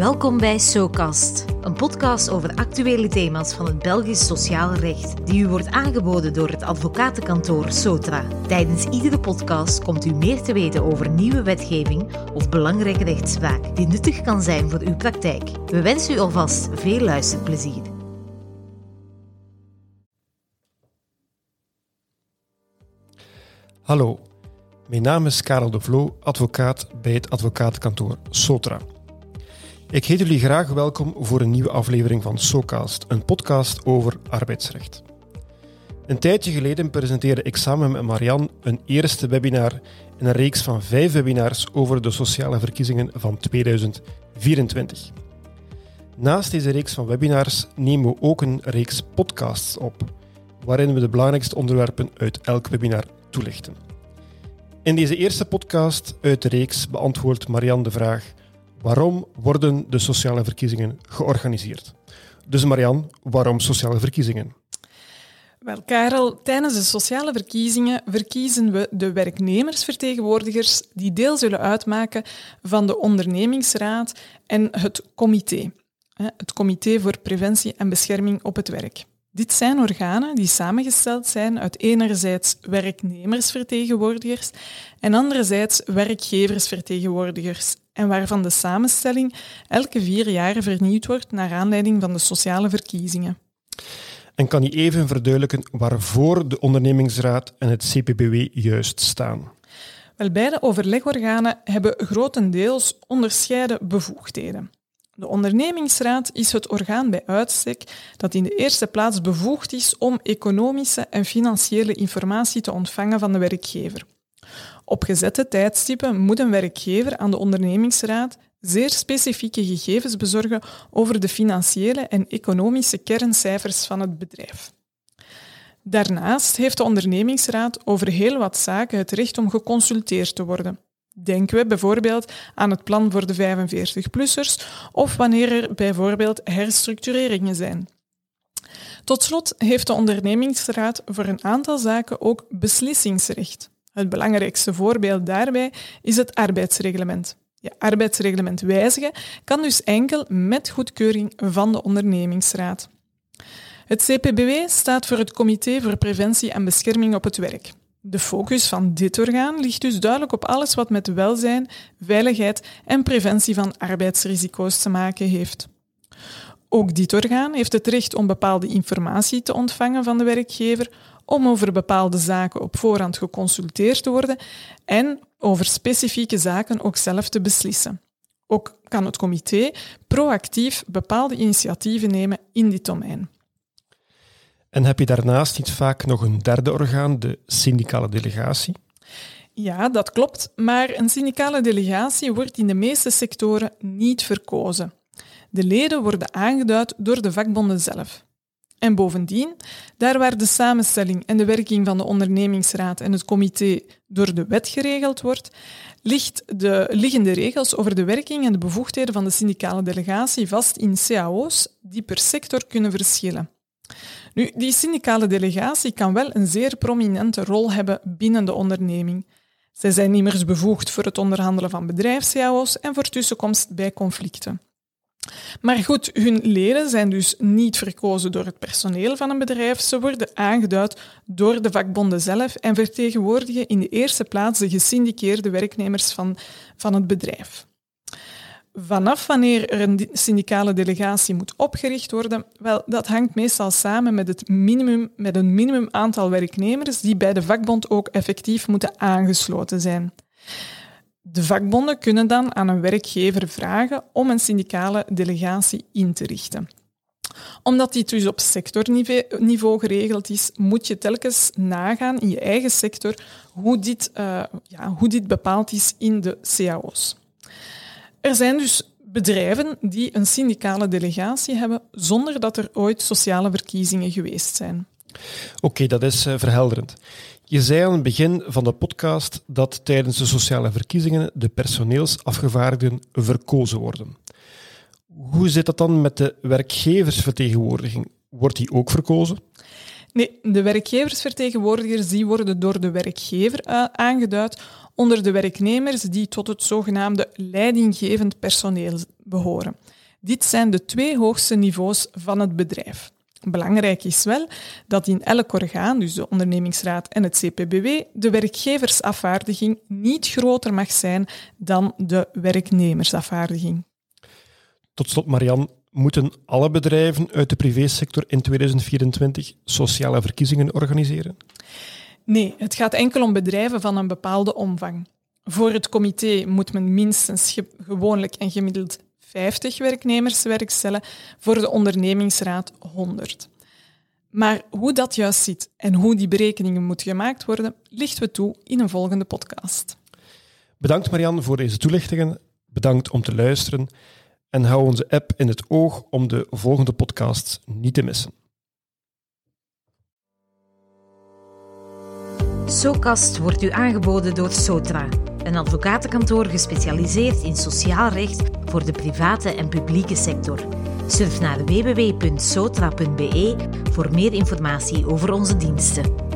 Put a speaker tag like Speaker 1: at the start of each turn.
Speaker 1: Welkom bij SoCast, een podcast over actuele thema's van het Belgisch sociaal recht, die u wordt aangeboden door het advocatenkantoor Sotra. Tijdens iedere podcast komt u meer te weten over nieuwe wetgeving of belangrijke rechtspraak die nuttig kan zijn voor uw praktijk. We wensen u alvast veel luisterplezier.
Speaker 2: Hallo, mijn naam is Karel de Vloo, advocaat bij het advocatenkantoor Sotra. Ik heet jullie graag welkom voor een nieuwe aflevering van SoCast, een podcast over arbeidsrecht. Een tijdje geleden presenteerde ik samen met Marian een eerste webinar in een reeks van vijf webinars over de sociale verkiezingen van 2024. Naast deze reeks van webinars nemen we ook een reeks podcasts op, waarin we de belangrijkste onderwerpen uit elk webinar toelichten. In deze eerste podcast uit de reeks beantwoordt Marian de vraag Waarom worden de sociale verkiezingen georganiseerd? Dus Marian, waarom sociale verkiezingen?
Speaker 3: Wel, Karel, tijdens de sociale verkiezingen verkiezen we de werknemersvertegenwoordigers die deel zullen uitmaken van de ondernemingsraad en het comité. Het Comité voor Preventie en Bescherming op het Werk. Dit zijn organen die samengesteld zijn uit enerzijds werknemersvertegenwoordigers en anderzijds werkgeversvertegenwoordigers en waarvan de samenstelling elke vier jaar vernieuwd wordt naar aanleiding van de sociale verkiezingen.
Speaker 2: En kan je even verduidelijken waarvoor de ondernemingsraad en het CPBW juist staan?
Speaker 3: Wel, beide overlegorganen hebben grotendeels onderscheiden bevoegdheden. De ondernemingsraad is het orgaan bij uitstek dat in de eerste plaats bevoegd is om economische en financiële informatie te ontvangen van de werkgever. Op gezette tijdstippen moet een werkgever aan de ondernemingsraad zeer specifieke gegevens bezorgen over de financiële en economische kerncijfers van het bedrijf. Daarnaast heeft de ondernemingsraad over heel wat zaken het recht om geconsulteerd te worden. Denken we bijvoorbeeld aan het plan voor de 45-plussers of wanneer er bijvoorbeeld herstructureringen zijn. Tot slot heeft de ondernemingsraad voor een aantal zaken ook beslissingsrecht. Het belangrijkste voorbeeld daarbij is het arbeidsreglement. Je arbeidsreglement wijzigen kan dus enkel met goedkeuring van de ondernemingsraad. Het CPBW staat voor het Comité voor Preventie en Bescherming op het Werk. De focus van dit orgaan ligt dus duidelijk op alles wat met welzijn, veiligheid en preventie van arbeidsrisico's te maken heeft. Ook dit orgaan heeft het recht om bepaalde informatie te ontvangen van de werkgever, om over bepaalde zaken op voorhand geconsulteerd te worden en over specifieke zaken ook zelf te beslissen. Ook kan het comité proactief bepaalde initiatieven nemen in dit domein.
Speaker 2: En heb je daarnaast niet vaak nog een derde orgaan, de syndicale delegatie?
Speaker 3: Ja, dat klopt, maar een syndicale delegatie wordt in de meeste sectoren niet verkozen. De leden worden aangeduid door de vakbonden zelf. En bovendien, daar waar de samenstelling en de werking van de ondernemingsraad en het comité door de wet geregeld wordt, ligt de, liggen de regels over de werking en de bevoegdheden van de syndicale delegatie vast in cao's die per sector kunnen verschillen. Nu, die syndicale delegatie kan wel een zeer prominente rol hebben binnen de onderneming. Zij zijn immers bevoegd voor het onderhandelen van bedrijfscao's en voor tussenkomst bij conflicten. Maar goed, hun leden zijn dus niet verkozen door het personeel van een bedrijf. Ze worden aangeduid door de vakbonden zelf en vertegenwoordigen in de eerste plaats de gesyndiceerde werknemers van, van het bedrijf. Vanaf wanneer er een syndicale delegatie moet opgericht worden, wel, dat hangt meestal samen met, het minimum, met een minimum aantal werknemers die bij de vakbond ook effectief moeten aangesloten zijn. De vakbonden kunnen dan aan een werkgever vragen om een syndicale delegatie in te richten. Omdat dit dus op sectorniveau geregeld is, moet je telkens nagaan in je eigen sector hoe dit, uh, ja, hoe dit bepaald is in de cao's. Er zijn dus bedrijven die een syndicale delegatie hebben zonder dat er ooit sociale verkiezingen geweest zijn.
Speaker 2: Oké, dat is uh, verhelderend. Je zei aan het begin van de podcast dat tijdens de sociale verkiezingen de personeelsafgevaardigden verkozen worden. Hoe zit dat dan met de werkgeversvertegenwoordiging? Wordt die ook verkozen?
Speaker 3: Nee, de werkgeversvertegenwoordigers die worden door de werkgever uh, aangeduid onder de werknemers die tot het zogenaamde leidinggevend personeel behoren. Dit zijn de twee hoogste niveaus van het bedrijf. Belangrijk is wel dat in elk orgaan, dus de ondernemingsraad en het CPBW, de werkgeversafvaardiging niet groter mag zijn dan de werknemersafvaardiging.
Speaker 2: Tot slot, Marian, moeten alle bedrijven uit de privésector in 2024 sociale verkiezingen organiseren?
Speaker 3: Nee, het gaat enkel om bedrijven van een bepaalde omvang. Voor het comité moet men minstens gewoonlijk en gemiddeld 50 werknemers werkstellen, voor de ondernemingsraad 100. Maar hoe dat juist zit en hoe die berekeningen moeten gemaakt worden, lichten we toe in een volgende podcast.
Speaker 2: Bedankt Marianne voor deze toelichtingen. Bedankt om te luisteren. En hou onze app in het oog om de volgende podcasts niet te missen.
Speaker 1: SoCast wordt u aangeboden door Sotra, een advocatenkantoor gespecialiseerd in sociaal recht voor de private en publieke sector. Surf naar www.sotra.be voor meer informatie over onze diensten.